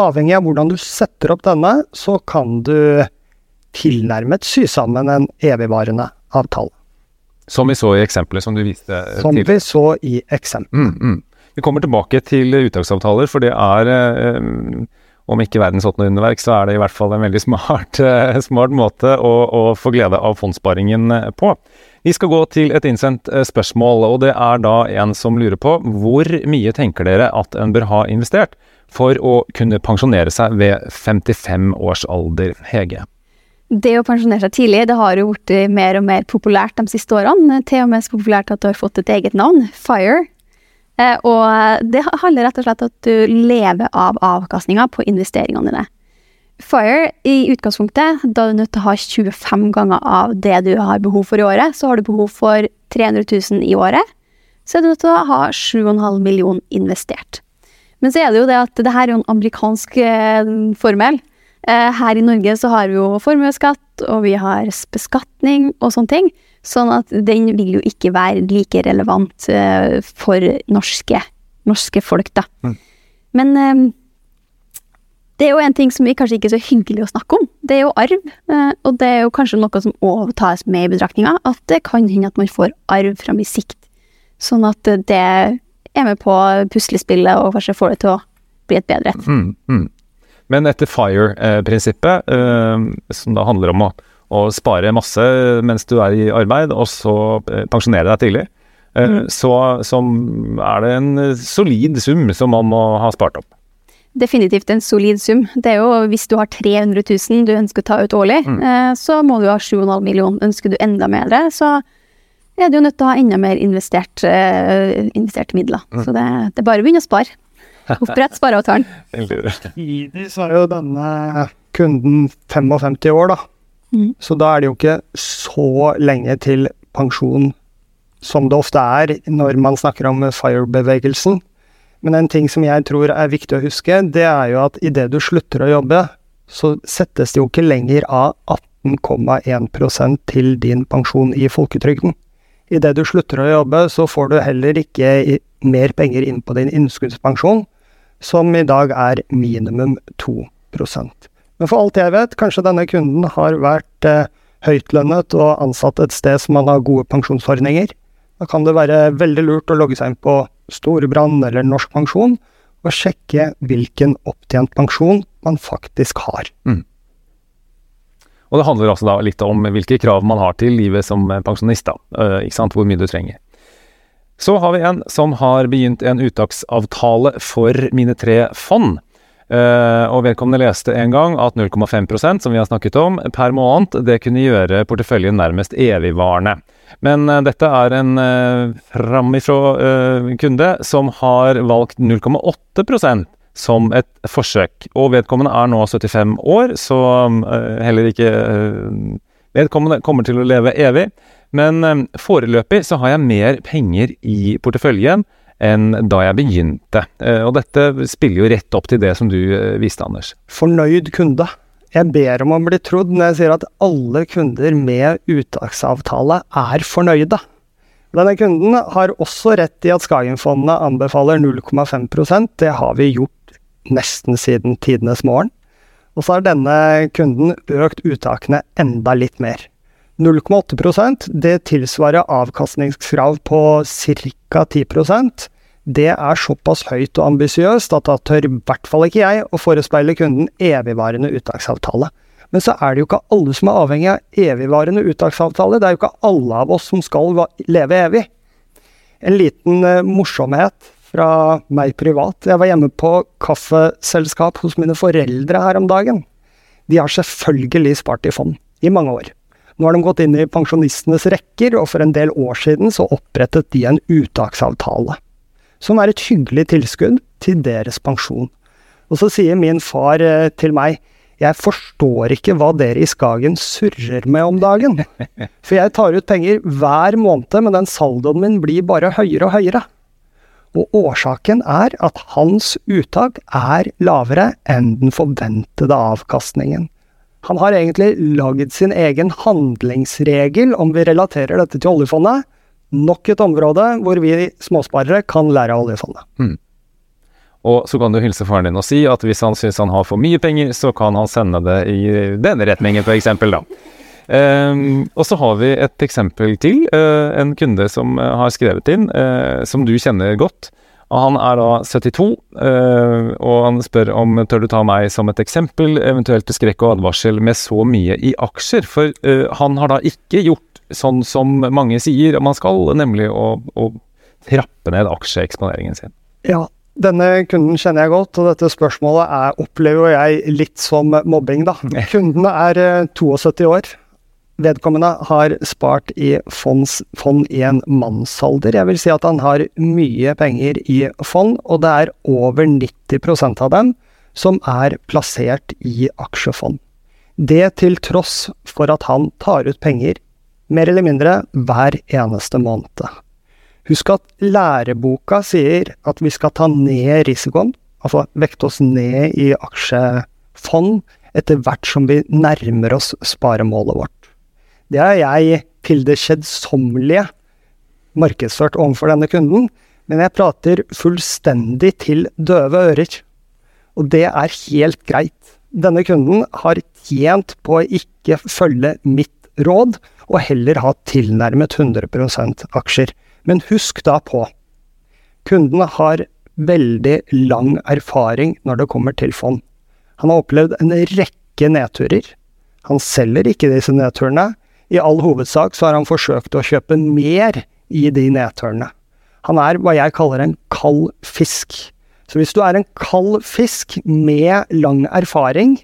Avhengig av hvordan du setter opp denne, så kan du tilnærmet sy sammen en evigvarende avtale. Som vi så i eksempelet som du viste eh, Som tidligere. vi så i eksempelet. Mm, mm. Vi kommer tilbake til uttaksavtaler, for det er eh, om ikke verdens åttende underverk, så er det i hvert fall en veldig smart, eh, smart måte å, å få glede av fondssparingen eh, på. Vi skal gå til et innsendt eh, spørsmål, og det er da en som lurer på hvor mye tenker dere at en bør ha investert for å kunne pensjonere seg ved 55 års alder, Hege? Det å pensjonere seg tidlig det har jo blitt mer og mer populært de siste årene. Til og med så populært at det har fått et eget navn, FIRE. Eh, og det handler rett og slett om at du lever av avkastninga på investeringene dine. FIRE i utgangspunktet, da er du nødt til å ha 25 ganger av det du har behov for i året. Så har du behov for 300 000 i året, så er du nødt til å ha 7,5 millioner investert. Men så er det jo det at det her er jo en amerikansk eh, formel. Eh, her i Norge så har vi jo formuesskatt, og vi har beskatning og sånne ting. Sånn at den vil jo ikke være like relevant uh, for norske, norske folk, da. Mm. Men eh, Det er jo en ting som vi kanskje ikke er så hyggelig å snakke om. Det er jo arv, Uh, og det er jo kanskje noe som òg tas med i betraktninga, at det kan hende at man får arv fram i sikt. Sånn at det er med på puslespillet og kanskje får det til å bli et bedre et. Mm, mm. Men etter FIRE-prinsippet, som da handler om å, å, spare masse mens du er i arbeid, og så eh, pensjonere deg tidlig, eh, mm. så, så, er det en solid sum som man må ha spart opp. Definitivt en solid sum. Det er jo hvis du har 300 000 du ønsker å ta ut årlig, mm. Eh, så må du ha 7,5 millioner. Ønsker du enda mer, så er du jo nødt til å ha enda mer investert, investerte midler. Mm. Så det, det, er bare å begynne å spare. Opprett spareavtalen. Samtidig så er jo denne kunden 55 år, da. Mm. Så da er det jo ikke så lenge til pensjon som det ofte er når man snakker om FIRE-bevegelsen. Men en ting som jeg tror er viktig å huske, det er jo at idet du slutter å jobbe, så settes det jo ikke lenger av 18,1% til din pensjon i folketrygden. Idet du slutter å jobbe, så får du heller ikke mer penger inn på din innskuddspensjon, som i dag er minimum 2 Men for alt jeg vet, kanskje denne kunden har vært eh, høytlønnet og ansatt et sted som man har gode pensjonsordninger. Da kan det være veldig lurt å logge seg inn på Storebrand eller Norsk Pensjon og sjekke hvilken opptjent pensjon man faktisk har. Mm. Og det handler altså da litt om hvilke krav man har til livet som pensjonist, da. Uh, ikke sant, hvor mye du trenger. Så har vi en som har begynt en uttaksavtale for mine tre fond. Uh, og vedkommende leste en gang at 0,5% som vi har snakket om, per måned, det kunne gjøre porteføljen nærmest evigvarende. Men uh, dette er en uh, framifrå kunde som har valgt 0,8% som et forsøk. Og vedkommende er nå 75 år, så heller ikke Vedkommende kommer til å leve evig. Men foreløpig så har jeg mer penger i porteføljen enn da jeg begynte. Uh, og dette spiller jo rett opp til det som du uh, viste, Anders. Fornøyd kunde. Jeg ber om å bli trodd når jeg sier at alle kunder med uttaksavtale er fornøyde. Denne kunden har også rett i at Skagenfondene anbefaler 0,5% Det har vi gjort nesten siden tidenes morgen. Og så har denne kunden økt uttakene enda litt mer. 0,8% det tilsvarer avkastningskrav på ca. 10% Det er såpass høyt og ambisiøst at da tør i hvert fall ikke jeg å forespeile kunden evigvarende uttaksavtale. Men så er det jo ikke alle som er avhengig av evigvarende uttaksavtale. Det er jo ikke alle av oss som skal leve evig. En liten uh, morsomhet fra meg privat. Jeg var hjemme på kaffeselskap hos mine foreldre her om dagen. De har selvfølgelig spart i fond i mange år. Nå har de gått inn i pensjonistenes rekker, og for en del år siden så opprettet de en uttaksavtale. Som er et hyggelig tilskudd til deres pensjon. Og så sier min far eh, til meg, jeg forstår ikke hva dere i Skagen surrer med om dagen. For jeg tar ut penger hver måned, men den saldoen min blir bare høyere og høyere. Og årsaken er at hans uttak er lavere enn den forventede avkastningen. Han har egentlig laget sin egen handlingsregel, om vi relaterer dette til oljefondet. Nok et område hvor vi småsparere kan lære av oljefondet. Mm. Og så kan du hilse faren din og si at hvis han syns han har for mye penger, så kan han sende det i denne retningen, f.eks., da. Um, og så har vi et eksempel til. Uh, en kunde som uh, har skrevet inn, uh, som du kjenner godt. Og han er da 72, øh, og han spør om tør du ta meg som et eksempel, eventuelt til skrekk og advarsel med så mye i aksjer. For øh, han har da ikke gjort sånn som mange sier man skal, nemlig å, å trappe ned aksjeeksponeringen sin. Ja, denne kunden kjenner jeg godt, og dette spørsmålet er, opplever jeg litt som mobbing, da. Kunden er 72 øh, år. Vedkommende har spart i fonds, fond i en mannsalder. Jeg vil si at han har mye penger i fond, og det er over 90% av dem som er plassert i aksjefond. Det til tross for at han tar ut penger mer eller mindre hver eneste måned. Husk at læreboka sier at vi skal ta ned risikoen, altså vekte oss ned i aksjefond etter hvert som vi nærmer oss sparemålet vårt. Det har jeg til det kjedsommelige markedsført overfor denne kunden, men jeg prater fullstendig til døve ører. Og det er helt greit. Denne kunden har tjent på å ikke følge mitt råd, og heller ha tilnærmet 100% aksjer. Men husk da på, kundene har veldig lang erfaring når det kommer til fond. Han har opplevd en rekke nedturer. Han selger ikke disse nedturene. I all hovedsak så har han forsøkt å kjøpe mer i de nedturene. Han er hva jeg kaller en kald fisk. Så hvis du er en kald fisk med lang erfaring,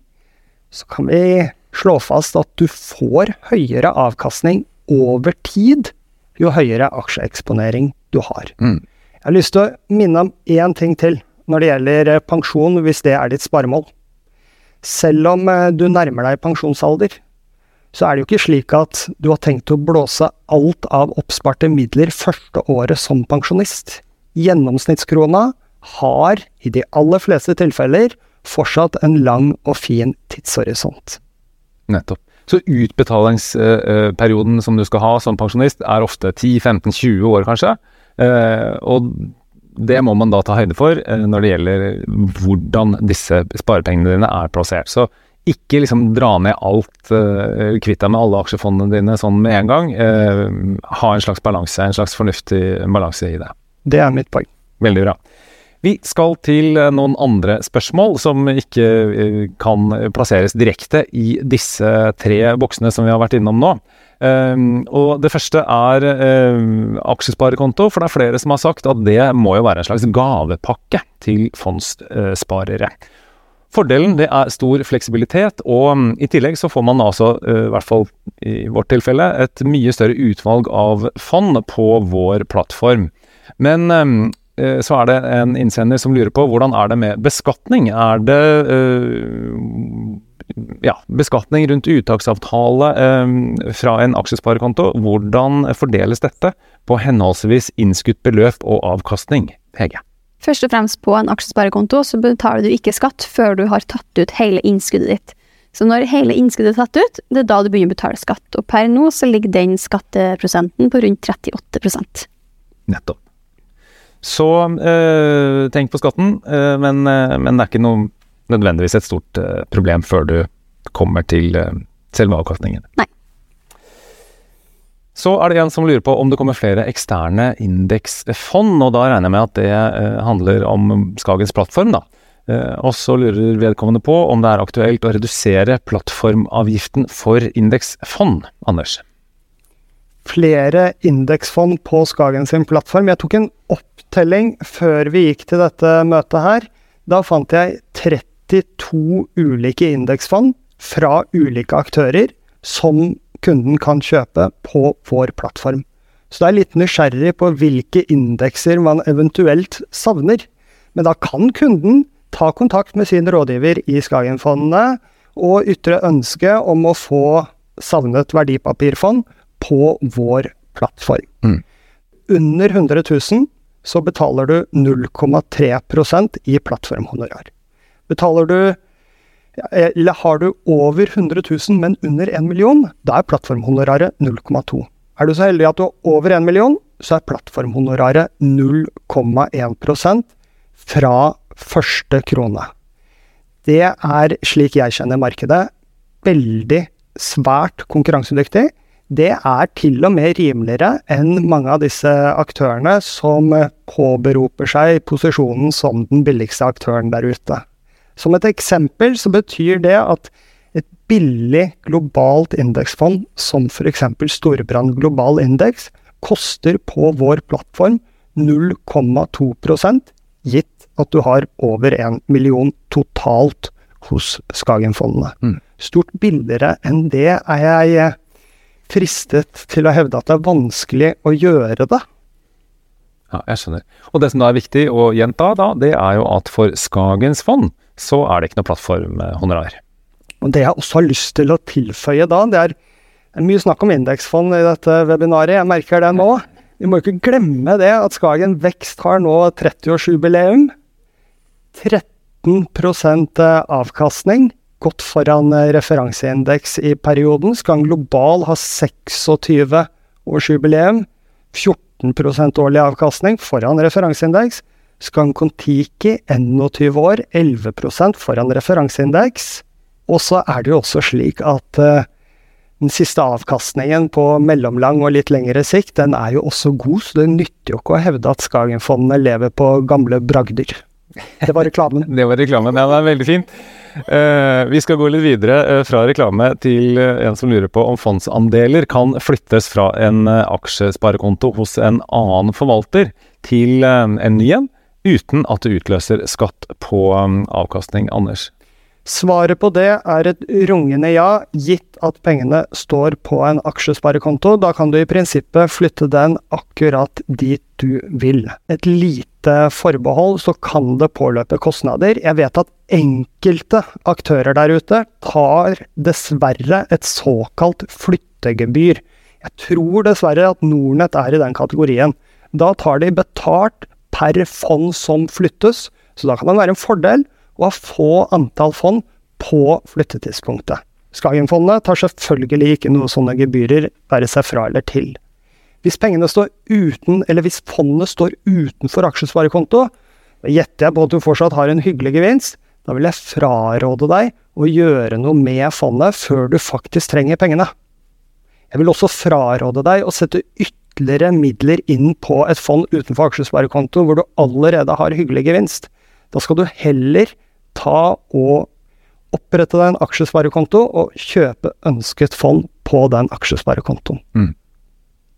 så kan vi slå fast at du får høyere avkastning over tid jo høyere aksjeeksponering du har. Mm. Jeg har lyst til å minne om én ting til når det gjelder eh, pensjon, hvis det er ditt sparemål. Selv om eh, du nærmer deg pensjonsalder, så er det jo ikke slik at du har tenkt å blåse alt av oppsparte midler første året som pensjonist. Gjennomsnittskrona har i de aller fleste tilfeller fortsatt en lang og fin tidshorisont. Nettopp. Så utbetalingsperioden som du skal ha som pensjonist, er ofte 10-15-20 år, kanskje. Eh, og det må man da ta høyde for eh, når det gjelder hvordan disse sparepengene dine er plassert. Så ikke liksom dra ned alt, uh, kvitt deg med alle aksjefondene dine sånn med en gang. ha en slags balanse, en slags fornuftig balanse i det. Det er mitt poeng. Veldig bra. Vi skal til noen andre spørsmål som ikke kan plasseres direkte i disse tre boksene som vi har vært innom nå. Um, og det første er um, aksjesparekonto, for det er flere som har sagt at det må jo være en slags gavepakke til fondssparere. Fordelen det er stor fleksibilitet, og um, i tillegg så får man altså, uh, i hvert fall i vårt tilfelle, et mye større utvalg av fond på vår plattform. Men uh, så er det en innsender som lurer på hvordan er det med beskatning? Er det uh, ja, beskatning rundt uttaksavtale eh, fra en aksjesparekonto. Hvordan fordeles dette på henholdsvis innskutt beløp og avkastning? Hege? Først og fremst på en aksjesparekonto så betaler du ikke skatt før du har tatt ut hele innskuddet ditt. Så når hele innskuddet er tatt ut, det er da du begynner å betale skatt. Og per nå så ligger den skatteprosenten på rundt 38% Nettopp. Så øh, tenk på skatten, øh, men, øh, men, det er ikke noe nødvendigvis et stort problem før du kommer til selve avkastningen. Nei. Så er det en som lurer på om det kommer flere eksterne indeksfond, og da regner jeg med at det uh, handler om Skagens plattform, da. og så lurer vedkommende på om det er aktuelt å redusere plattformavgiften for indeksfond, Anders? Flere indeksfond på Skagen sin plattform. Jeg tok en opptelling før vi gikk til dette møtet her. Da fant jeg 32 ulike indeksfond fra ulike aktører som kunden kan kjøpe på vår plattform. Så det er litt nysgjerrig på hvilke indekser man eventuelt savner. Men da kan kunden ta kontakt med sin rådgiver i Skagenfondene og ytre ønske om å få savnet verdipapirfond på vår plattform. Mm. Under 100 000 så betaler du 0,3% i plattformhonorar. Betaler du eller har du over 100 000, men under 1 million, da er plattformhonoraret 0,2. Er du så heldig at du har over 1 million, så er plattformhonoraret 0,1% fra første krone. Det er, slik jeg kjenner markedet, veldig svært konkurransedyktig. Det er til og med rimeligere enn mange av disse aktørene som påberoper seg posisjonen som den billigste aktøren der ute. Som et eksempel så betyr det at et billig globalt indeksfond, som f.eks. Storebrand global indeks, koster på vår plattform 0,2% gitt at du har over en million totalt hos Skagenfondene. Mm. Stort billigere enn det er jeg fristet til å hevde at det er vanskelig å gjøre det. Ja, jeg skjønner. Og det som da er viktig å gjenta, da, det er jo at for Skagens fond så er det ikke noe plattformhonorar. Og Det jeg også har lyst til å tilføye da, det er, mye snakk om indeksfond i dette webinaret, jeg merker det nå. Vi må ikke glemme det at Skagen Vekst har nå 30-årsjubileum. 13% avkastning, godt foran referanseindeks i perioden. Skagen Global har 26-årsjubileum. 14% årlig avkastning foran referanseindeks. Skal en Kon-Tiki 21 år 11% foran referanseindeks. Og så er det jo også slik at uh, den siste avkastningen på mellomlang og litt lengre sikt, den er jo også god, så det nytter jo ikke å hevde at Skagenfondene lever på gamle bragder. Det var reklamen. det var reklamen, ja. Det er veldig fint. Uh, vi skal gå litt videre uh, fra reklame til en som lurer på om fondsandeler kan flyttes fra en aksjesparekonto hos en annen forvalter til en ny en, uten at det utløser skatt på um, avkastning. Anders? Svaret på det er et rungende ja, gitt at pengene står på en aksjesparekonto. Da kan du i prinsippet flytte den akkurat dit du vil. Et lite forbehold, så kan det påløpe kostnader. Jeg vet at enkelte aktører der ute tar dessverre et såkalt flyttegebyr. Jeg tror dessverre at Nornett er i den kategorien. Da tar de betalt per fond som flyttes, så da kan det være en fordel å ha få antall fond på flyttetidspunktet. Skagenfondet tar selvfølgelig ikke noe sånne gebyrer, være seg fra eller til. Hvis pengene står uten, eller hvis fondet står utenfor aksjesparekonto, da gjetter jeg på at du fortsatt har en hyggelig gevinst. Da vil jeg fraråde deg å gjøre noe med fondet før du faktisk trenger pengene. Jeg vil også fraråde deg å sette ytterligere midler inn på et fond utenfor aksjesparekonto hvor du allerede har hyggelig gevinst. Da skal du heller ta og opprette deg en aksjesparekonto og kjøpe ønsket fond på den aksjesparekontoen. Mm.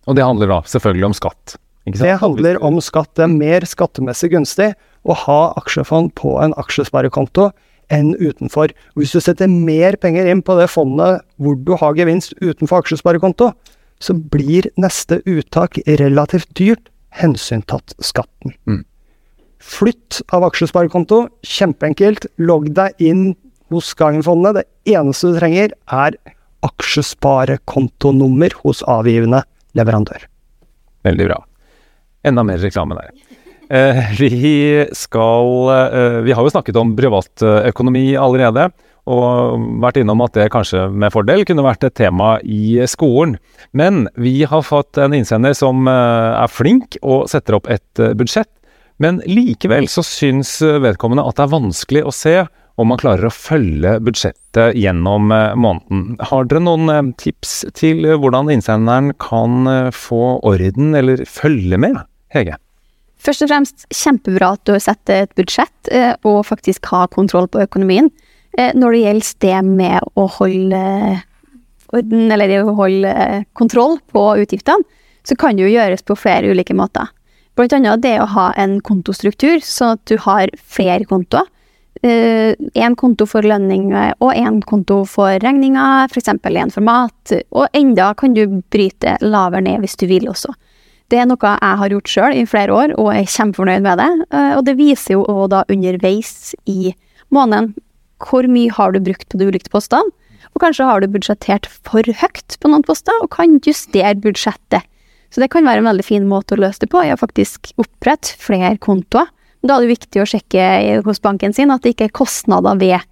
Og det handler da selvfølgelig om skatt? Det handler om skatt. Det er mer skattemessig gunstig å ha aksjefond på en aksjesparekonto enn utenfor. Hvis du setter mer penger inn på det fondet hvor du har gevinst utenfor aksjesparekonto, så blir neste uttak relativt dyrt, hensyntatt skatten. Mm. Flytt av aksjesparekonto. Kjempeenkelt. Logg deg inn hos Skagenfondet. Det eneste du trenger, er aksjesparekontonummer hos avgivende leverandør. Veldig bra. Enda mer reklame der. Eh, vi skal eh, Vi har jo snakket om privatøkonomi allerede, og vært innom at det kanskje med fordel kunne vært et tema i skolen. Men vi har fått en innsender som eh, er flink og setter opp et eh, budsjett men likevel så syns vedkommende at det er vanskelig å se om man klarer å følge budsjettet gjennom eh, måneden. Har dere noen tips til hvordan innsenderen kan få orden eller følge med, Hege? Først og fremst kjempebra at du setter et budsjett og faktisk har kontroll på økonomien. Når det gjelder det med å holde orden, eller å holde kontroll på utgiftene, så kan det jo gjøres på flere ulike måter. Blant annet det å ha en kontostruktur, sånn at du har flere kontoer. Én eh, konto for lønninger og én konto for regninger, f.eks. én for mat. Og enda kan du bryte lavere ned hvis du vil også. Det er noe jeg har gjort sjøl i flere år, og er kjempefornøyd med det. Eh, og det viser jo da underveis i måneden hvor mye har du brukt på de ulike postene. Og kanskje har du budsjettert for høyt på noen poster, og kan justere budsjettet så det kan være en veldig fin måte å løse det på, er å faktisk opprette flere kontoer. Da er det viktig å sjekke hos banken sin at det ikke er kostnader ved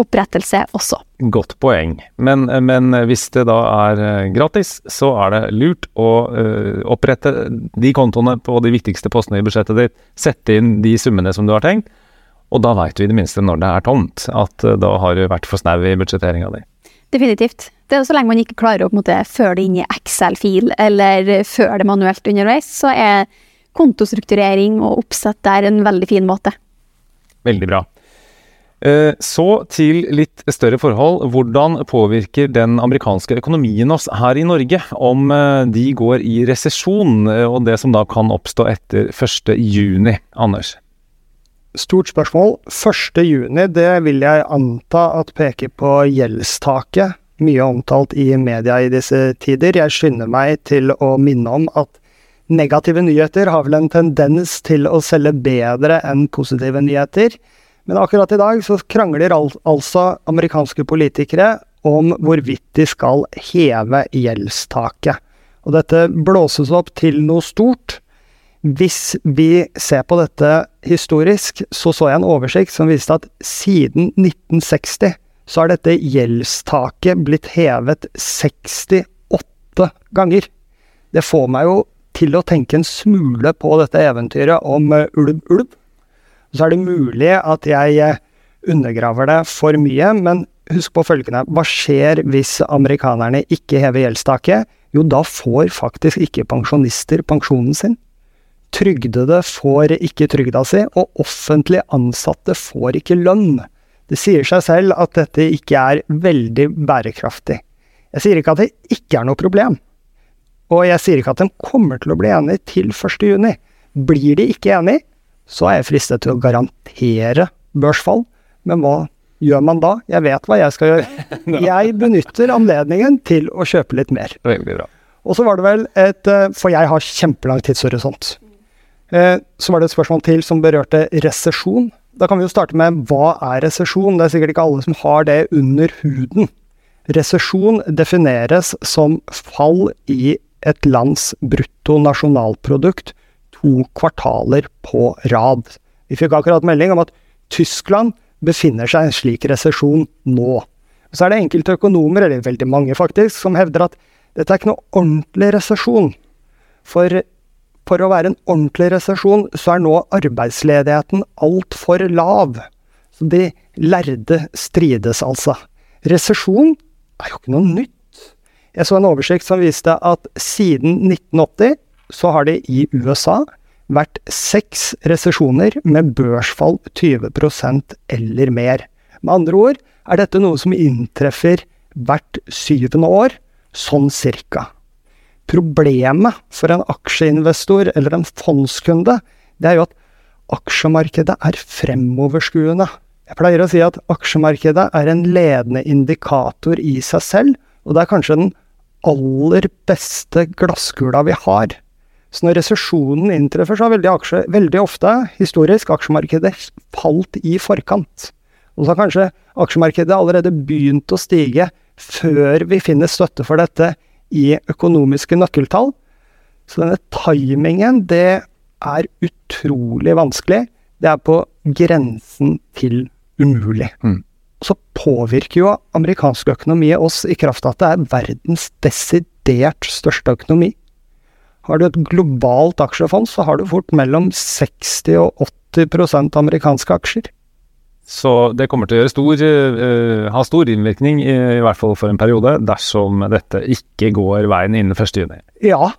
opprettelse også. Godt poeng. Men, men hvis det da er eh, gratis, så er det lurt å uh, opprette de kontoene på de viktigste postene i budsjettet ditt. Sette inn de summene som du har tenkt, og da veit du i det minste når det er tomt, at uh, da har du vært for snau i budsjetteringa di. Definitivt. Det er så lenge man ikke klarer å måte, føre det inn i Excel-fil, eller føre det manuelt underveis, så er kontostrukturering og oppsett der en veldig fin måte. Veldig bra. Eh, så til litt større forhold. Hvordan påvirker den amerikanske økonomien oss her i Norge om eh, de går i resesjon, eh, og det som da kan oppstå etter 1.6, Anders? Stort spørsmål. 1.6, det vil jeg anta at peker på gjeldstaket mye omtalt i media i disse tider. Jeg skynder meg til å minne om at negative nyheter har vel en tendens til å selge bedre enn positive nyheter. Men akkurat i dag så krangler al altså amerikanske politikere om hvorvidt de skal heve gjeldstaket. Og dette blåses opp til noe stort. Hvis vi ser på dette historisk, så så jeg en oversikt som viste at siden 1960 så har dette gjeldstaket blitt hevet 68 ganger. Det får meg jo til å tenke en smule på dette eventyret om uh, ulv, ulv. Så er det mulig at jeg uh, undergraver det for mye, men husk på følgende. Hva skjer hvis amerikanerne ikke hever gjeldstaket? Jo, da får faktisk ikke pensjonister pensjonen sin. Trygdede får ikke trygda si, og offentlig ansatte får ikke lønn. Det sier seg selv at dette ikke er veldig bærekraftig. Jeg sier ikke at det ikke er noe problem, og jeg sier ikke at de kommer til å bli enige til 1.6. Blir de ikke enige, så er jeg fristet til å garantere børsfall, men hva gjør man da? Jeg vet hva jeg skal gjøre. Jeg benytter anledningen til å kjøpe litt mer. Veldig bra. Og så var det vel et eh, For jeg har kjempelang tidshorisont. Eh, så var det et spørsmål til som berørte resesjon. Da kan vi jo starte med hva er resesjon? Det er sikkert ikke alle som har det under huden. Resesjon defineres som fall i et lands bruttonasjonalprodukt to kvartaler på rad. Vi fikk akkurat melding om at Tyskland befinner seg i en slik resesjon nå. Så er det enkelte økonomer, eller veldig mange faktisk, som hevder at dette er ikke noe ordentlig resesjon. For for å være en ordentlig resesjon, så er nå arbeidsledigheten altfor lav. Så de lærde strides altså. Resesjon er jo ikke noe nytt. Jeg så en oversikt som viste at siden 1980 så har det i USA vært seks resesjoner med børsfall 20% eller mer. Med andre ord er dette noe som inntreffer hvert syvende år, sånn cirka. Problemet for en aksjeinvestor eller en fondskunde, det er jo at aksjemarkedet er fremoverskuende. Jeg pleier å si at aksjemarkedet er en ledende indikator i seg selv, og det er kanskje den aller beste glasskula vi har. Så når resesjonen inntreffer, så har veldig, aksje, veldig ofte historisk aksjemarkedet falt i forkant. Og så har kanskje aksjemarkedet allerede begynt å stige før vi finner støtte for dette i økonomiske nøkkeltall. Så denne timingen, det er utrolig vanskelig. Det er på grensen til umulig. Mm. Så påvirker jo amerikansk økonomi oss i kraft av at det er verdens desidert største økonomi. Har du et globalt aksjefond, så har du fort mellom 60 og 80% amerikanske aksjer. Så det kommer til å stor, uh, ha stor innvirkning, i, i, hvert fall for en periode, dersom dette ikke går veien innen 1.6. Ja,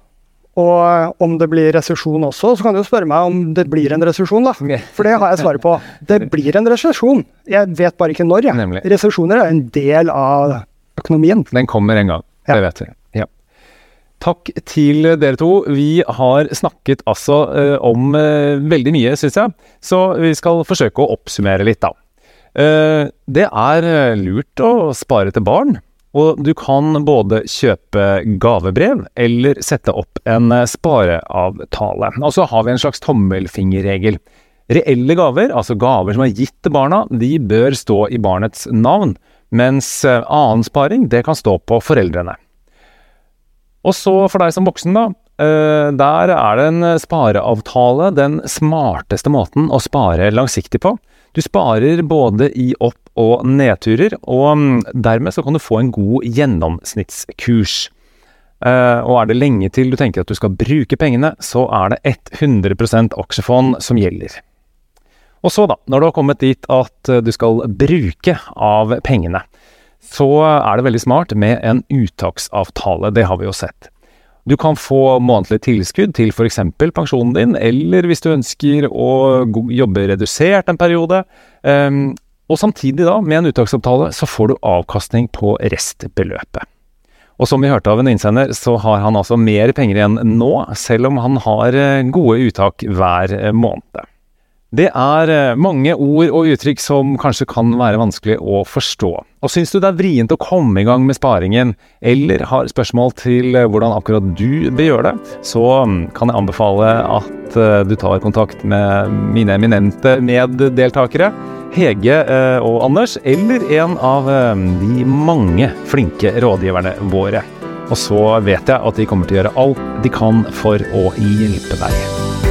og om det blir resesjon også, så kan du spørre meg om det blir en resesjon, da. For det har jeg svaret på. Det blir en resesjon. Jeg vet bare ikke når, jeg. Resesjoner er en del av økonomien. Den kommer en gang. Ja. Det vet vi. Ja. Takk til dere to. Vi har snakket altså eh, om eh, veldig mye, syns jeg. Så vi skal forsøke å oppsummere litt, da. Uh, det er lurt å spare til barn. Og du kan både kjøpe gavebrev eller sette opp en spareavtale. Og så har vi en slags tommelfingerregel. Reelle gaver, altså gaver som er gitt til barna, de bør stå i barnets navn, mens eh, annen sparing, det kan stå på foreldrene. Og så for deg som voksen, da. Eh, der er det en spareavtale den smarteste måten å spare langsiktig på. Du sparer både i opp- og nedturer, og mm, dermed så kan du få en god gjennomsnittskurs. Uh, og er det lenge til du tenker at du skal bruke pengene, så er det 100% aksjefond som gjelder. Og så, da, når du har kommet dit at eh, du skal bruke av pengene, så er det veldig smart med en uttaksavtale. Det har vi jo sett. Du kan få månedlig tilskudd til f.eks. pensjonen din, eller hvis du ønsker å jobbe redusert en periode. Um, og samtidig da, med en uttaksavtale, så får du avkastning på restbeløpet. Og som vi hørte av en innsender, så har han altså mer penger igjen nå, selv om han har eh, gode uttak hver eh, måned. Det er eh, mange ord og uttrykk som kanskje kan være vanskelig å forstå. Og syns du det er vrient å komme i gang med sparingen, eller har spørsmål til eh, hvordan akkurat du bør gjøre det, så mm, kan jeg anbefale at eh, du tar kontakt med mine eminente meddeltakere, Hege og Anders, eller en av de mange flinke rådgiverne våre. Og så vet jeg at de kommer til å gjøre alt de kan for å hjelpe deg.